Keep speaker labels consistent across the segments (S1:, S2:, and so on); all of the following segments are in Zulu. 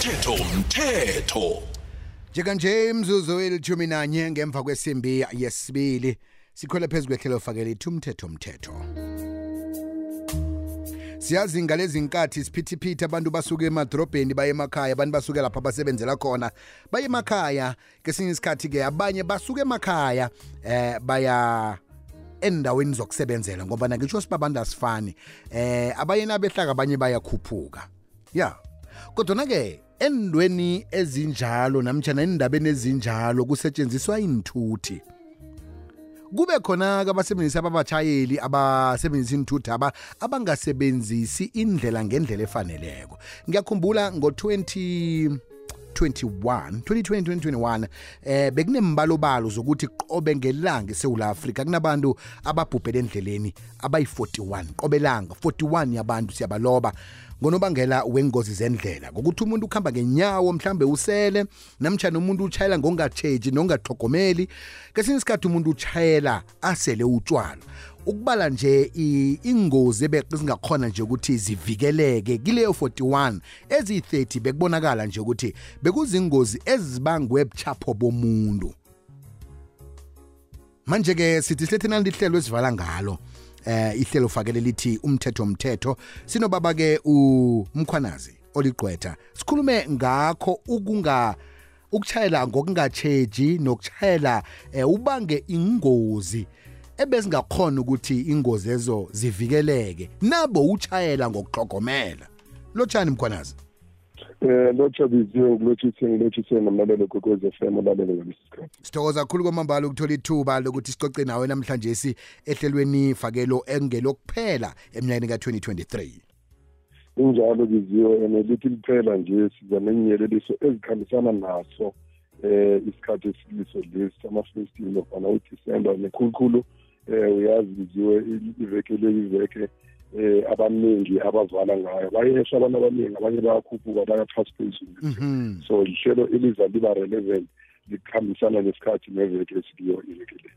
S1: umthetho umthetho
S2: njekanje imzuzu elithumi nanye ngemva kwesimbi yesibili sikhwele phezu kwehlelo fakele ithi umthetho umthetho siyazi ngalezi nkathi siphithiphithi abantu basuke emadrobheni baye emakhaya abantu basuke lapha basebenzela khona baye emakhaya. Kesinye isikhathi-ke abanye basuke emakhaya eh baya endaweni zokusebenzela ngoba nakitsho sibabantu asifani. Eh abanye nabehlaka abanye bayakhuphuka. Ya kodwana-ke endweni ezinjalo namtshana endabeni ezinjalo kusetshenziswa inthuthi kube khona-ke abasebenzisi ababatshayeli abasebenzisa inthuthi aba abangasebenzisi indlela ngendlela efaneleko. Ngiyakhumbula ngo-20 21 2020-2021 eh bekunembalobalo zokuthi qobe ngelanga eSouth Africa kunabantu ababhubhele endleleni abayi41 qobe langa 41 yabantu siyabaloba ngonobangela wengozi zendlela. Ngokuthi umuntu ukuhamba ngenyawo mhlambe usele namtshana umuntu utshayela ngongatsheji nongahlogomeli kesinye isikhathi umuntu utshayela asele utshwala ukubala nje ingozi ebezingakhona nje ukuthi zivikeleke kileyo 41 eziyi-30 bekubonakala nje ukuthi bekuzingozi ezibangwe buchapho bomuntu. Manje-ke sithi silethena lihlelo esivala ngalo eh ihlelo fakele lithi umthetho umthetho sinobaba ke umkhwanazi oligqwetha. Sikhulume ngakho ukunga ukuchayela ngokungatsheji nokuchayela eh, ubange ingozi ebezingakhona ukuthi ingozi ezo zivikeleke nabo uchayela ngokuxhogomela. Lotshani mkhwanazi?
S3: Eh lotsha biziwe ngilotshise ngilotshise nomlalelo kokwez FM olalele ngalesi sikhathi.
S2: Sithokoza kakhulu kwamambala ukuthola ithuba lokuthi sicoce nawe namhlanje si ehlelweni fakelo engelokuphela eminyakeni ka-2023
S3: injalo biziwe and lithi liphela nje siza nenyeleliso ezikhambisana naso eh isikhathi esiliso lesi sama-festive nofana udisemba nekhulukhulu eh uyazi biziwe iveke leyiveke eh abaningi abavala ngayo. Bayesha abantu abaningi abanye bayakhuphuka bayaphasi phezulu. So ihlelo eliza liba relevant likhambisana nesikhathi neveke esikiyo iveke le.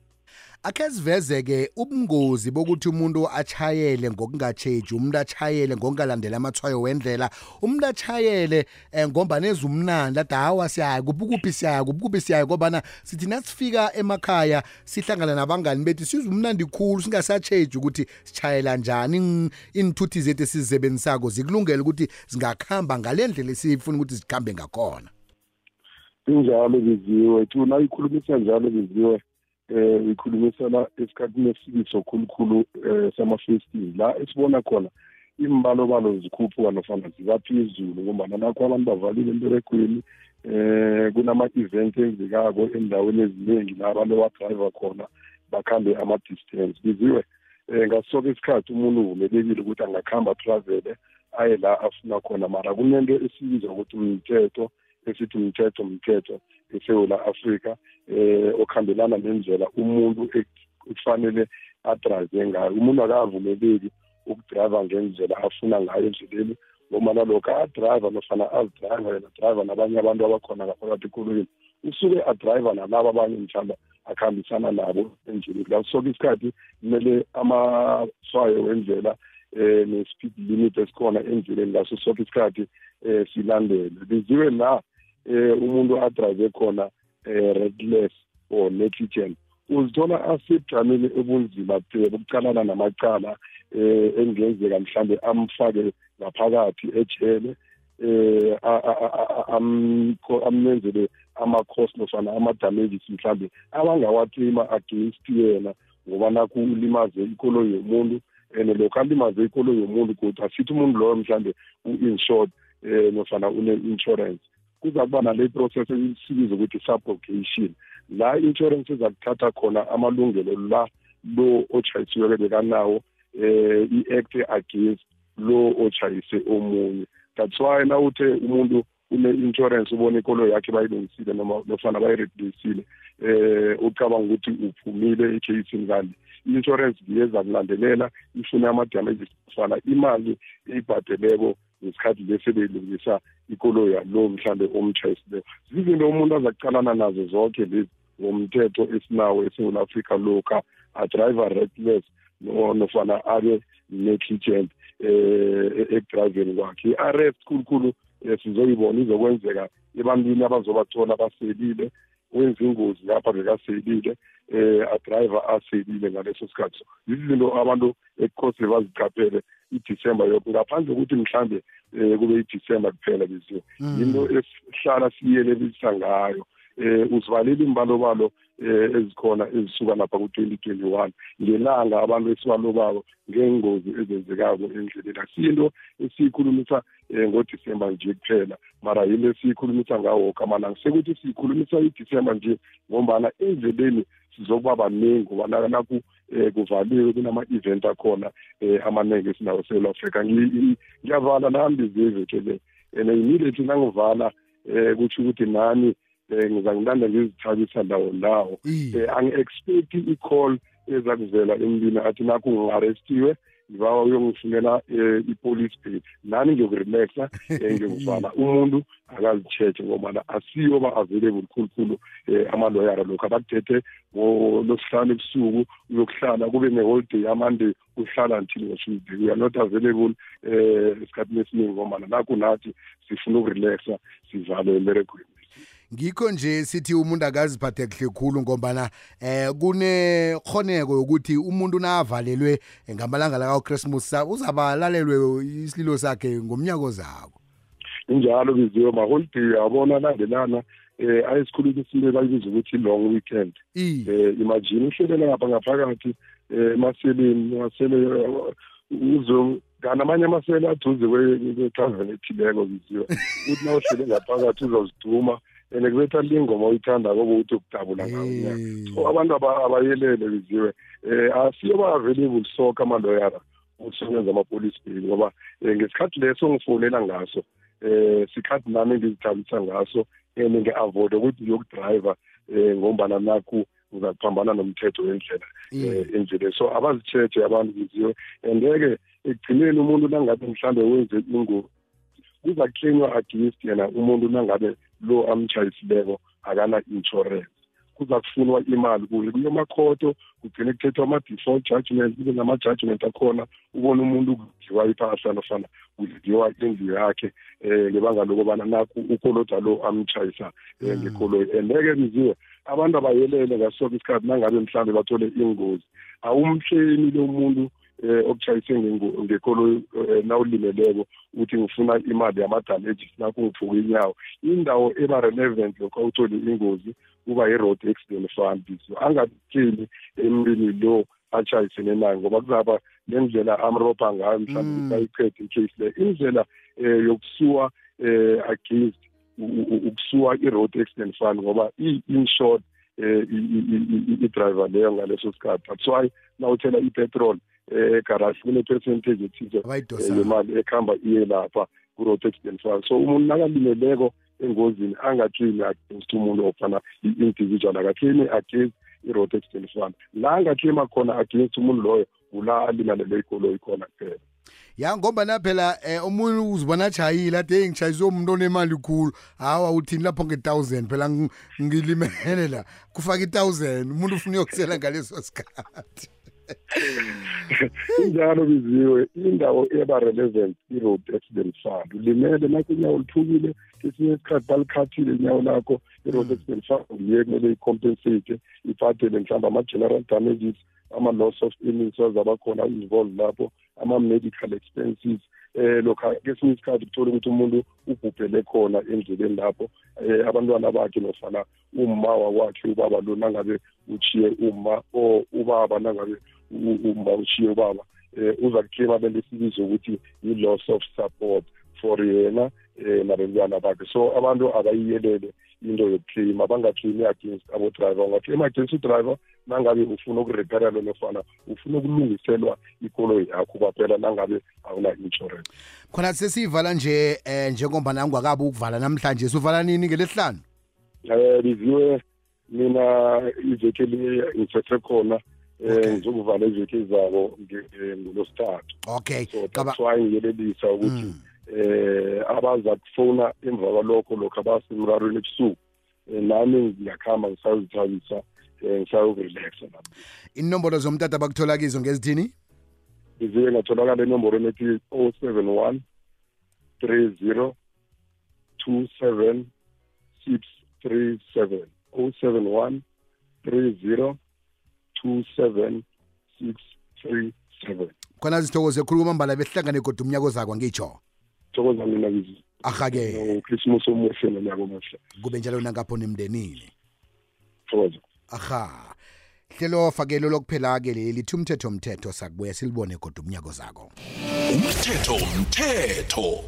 S2: Akhe siveze-ke ubungozi bokuthi umuntu achayele ngokungatsheji umuntu achayele ngokungalandela amathwayo wendlela umuntu achayele um ngomba nezumnandi ade hawa siyaya kuphi siyaya kuphi siyaya ngobana sithi nasifika emakhaya sihlangana nabangani bethu sizwe umnandi khulu singasatsheji ukuthi sitshayela njani inthuthi zethu esizisebenzisako zikulungele ukuthi zingakuhamba ngale ndlela esifuna ukuthi zikhambe ngakhona.
S3: Injalo biziwe thuna ikhulumisa njalo biziwe eh ikhulumisana esikhathini esibiso khulukhulu eh sama-festive la esibona khona imbalobalo zikhuphuka nofana zibaphezulu ngombana nakho abantu bavalile emberegweni eh kunama-event enzekako endaweni eziningi la abantu abadrayiva khona bakhambe ama-distance. Biziwe um ngaso soke isikhathi umuntu uvumelekile ukuthi angakuhamba atravele aye la afuna khona. Mara kunento esibiza ukuthi umthetho esithi umthetho umthetho eSouth Africa eh okhambelana nendlela umuntu kufanele adrayive ngayo. Umuntu akavumeleki ukudrive ngendlela afuna ngayo endleleni noma nalokho adrayiva nofana azidrayiva yena driver nabanye abantu abakhona ngaphakathi ekolweni usuke adrayiva nalabo abanye mhlawumbe akuhambisana nabo endleleni. La soke isikhathi kumele amaswayo wendlela eh ne-speed limit esikhona endleleni ngaso soke isikhathi eh silandele biziwe la eh umuntu adrayive khona eh reckless or negligent. Uzithola asebujameni obunzima te bokucalana namacala eh engenzeka mhlambe amfake ngaphakathi ejele eh amenzele ama-cost nofana ama-damages mhlambe abangawaklima against yena ngoba nakho ulimaze ikoloyi yomuntu and lokhu alimaze ikoloyi yomuntu kodwa asithi umuntu loyo mhlambe u-insured um nofana une-insurance. Kuza kuba nale process esibiza ukuthi subrogation la i-insurance ezakuthatha khona amalungelo la lo otshayisiweke bekanawo eh i-act against lo otshayise omunye. That's why na uthe umuntu une-insurance ubona ikolo yakhe bayilungisile noma nofana bayiredulisile eh ucabanga ukuthi uphumile ecasini kanti i-insurance ngiyeza kulandelela ifuna ama-damages nofana imali eyibhadeleko ngesikhathi lesi beyilungisa ikoloyi yalo mhlambe omtshayisileyo zizinto umuntu azakucalana nazo zonke lezi ngomthetho esinawo eSouth Africa lokha adriver reckless nofana abe negligent eh ekudriveni kwakhe. I-arrest khulukhulu um sizoyibona izokwenzeka ebantwini abazobathola baselile. Wenza ingozi lapha bekaselile eh adriver aselile ngaleso sikhathi. So izinto abantu ekukhose baziqaphele iDecember yonke ngaphandle kokuthi mhlambe eh kube iDecember kuphela bese into esihlala siyelelisa ngayo. Eh usivalela imbalobalo ezikhona ezisuka lapha ku-2021 ngelanga abantu esibalobako ngengozi ezenzekako endleleni. Asiyinto esiyikhulumisa um ngodisemba nje kuphela mara yinto esiyikhulumisa ngawo woke amalanga sekuthi siyikhulumisa idisemba nje ngombana endleleni sizokuba baningi ngoba naku um kuvaliwe kunama-event akhona um amaningi esinawo esouth africa ngiyavala nami biziveke le. And immediately nangivala um kutsho ukuthi nani eh ngizangilanda ngizithabisa ndawo ndawo. Eh angi-expect i-call ezakuvela emntwini athi nakho ngi-arrestiwe ngibawa uyongifunela um i-police bay. Nani ngiyokurelaxa um ngiyokuvala umuntu akazicheche ngobana asiyo ba-available khulukhulu um amaloyara lokhu abakuthethe ngolosihlanu ebusuku uyokuhlala kube ne-holiday amande uhlala until ngo-tuesday. We are not available um esikhathini esiningi ngobana nakho nathi sifuna ukurelaxa sivale emeregweni
S2: ngikho nje sithi umuntu akaziphathe kuhle khulu ngombana eh kunekhoneko yokuthi umuntu navalelwe ngamalanga la kaChristmas uzabalalelwe isililo sakhe ngomnyaka ozako
S3: injalo biziwe maholiday yabona landelana eh ayisikhuluma isinto bayibiza ukuthi long weekend eh imagine uhlelela ngapha ngaphakathi eh emaseleni masele uzo kanamanye amasele aduze kwe-travel ethileko biziwe uthi na uhlele ngaphakathi uzoziduma and kubetha lingoma uyithanda kobe uthi ukudabula ngawo so abantu abayelele biziwe um asiyo ba-available soke amaloyara ukusebenza ama-police bill ngoba um ngesikhathi leso ngifonela ngaso um sikhathi nami engizithabisa ngaso and ngi-avoide ukuthi ngiyokudrayiva um ngombana nakhu uzakuphambana nomthetho wendlela um endleleni. So abazitsheje abantu biziwe and-ke ekugcineni umuntu nangabe mhlawumbe wenze ingozi kuza kuclenywa against yena umuntu nangabe lo amchayisileko akana-insurance kuza kufunwa imali kuye kuyomakhoto kugcine kuthethwa ama-default judgment kube nama-judgment akhona ubone umuntu kudliwa iphahla nofana kudliwa indlu yakhe um ngebanga lokubana nakho ukoloda lo amtshayisa um ngekoloyi. And eke biziwe abantu abayelele ngasoke isikhathi nangabe mhlawumbe bathole ingozi awumhleni lo muntu eh okutshayise ngekolo nawulimeleko uthi ngifuna imali yama-damages nakho ngiphuka inyawo. Indawo eba-relevant lokho awuthole ingozi kuba yi-road accident fund. So angathini emntwini lo atshayisene nayo ngoba kuzaba nendlela amrobha ngayo mhlawumbe bayiqede icase le. Indlela um yokusuwa um against ukusuwa i-road accident fund ngoba i-insured um i-driver leyo ngaleso sikhathi. That's why nawuthela ipetrol egarage kune-percentage ethize yemali ekuhamba iye lapha ku-road accident fund so umuntu nakalimeleko engozini angaklini against umuntu ofana i-individual akaklini against i-road accident fund la angaklima khona against umuntu loyo kula alimalele ikoloyi khona kuphela.
S2: Ya ngoba phela eh, umuntu uzibona ajayile ade hey ngishayiswe umuntu onemali khulu. Hawa uthini lapho nge-thousand? Phela ngilimele la. Kufaka i-thousand umuntu ufuna uyokusela ngaleso sikhathi.
S3: Injalo biziwe indawo eba-relevant i-road accident fund. Ulimele nakho inyawo liphukile kesinye isikhathi balikhathile inyawo lakho i-road accident fund yiye kumele icompensate ibhadele mhlawumbe ama-general damages ama-loss of earnings azabakhona involved lapho ama-medical expenses. Eh lokha kesinye isikhathi kuthola ukuthi umuntu ubhubhele khona endleleni lapho eh abantwana bakhe nofana umma wakwakhe ubaba lo nangabe uchiye umma or ubaba nangabe umma uchiye ubaba eh uza kuclaima lento esibiza ukuthi i-loss of support for yena eh nabantwana bakhe. So abantu abayiyelele into yokuclaima bangaclaimi against abo-driver. Ungaclaima against udriver nangabe ufuna ukurepairelwa nofana ufuna ukulungiselwa ikoloyi yakho kwaphela nangabe awuna-insurance
S2: khona sesiyivala nje eh njengoba nangwakabi ukuvala namhlanje sivala nini ngelesihlanu?
S3: Um biziwe mina iveke le ngithethe khona um ngizokuvala iveke ezabo ngolosithathu
S2: okay
S3: so that's why ngiyelelisa ukuthi eh abaza kufona emva kwalokho lokho abasemrarweni ebusuku nami ngiyakhamba ngisayozithabisa um ngisayokurelaxa lapho
S2: inombolo zomtata bakuthola kizo ngezithini?
S3: Biziwe ngatholakala enomborweni ethi o seven one three zero two seven six three seven. O seven one three zero two seven six three seven.
S2: Khona zithokoze khulu kwamambala behlangane kodwa umnyaka ozakwa ngitsho
S3: thokoza mina bizi
S2: ahake.
S3: Uchristmas omuhle nonyaka omuhle.
S2: Kube njalo nangapho nemndenini.
S3: Thokoza.
S2: Aha. Hlelo fakelo lokuphela-ke leli lithi umthetho mthetho sakubuya silibone kodwa umnyaka ozako
S1: umthetho mthetho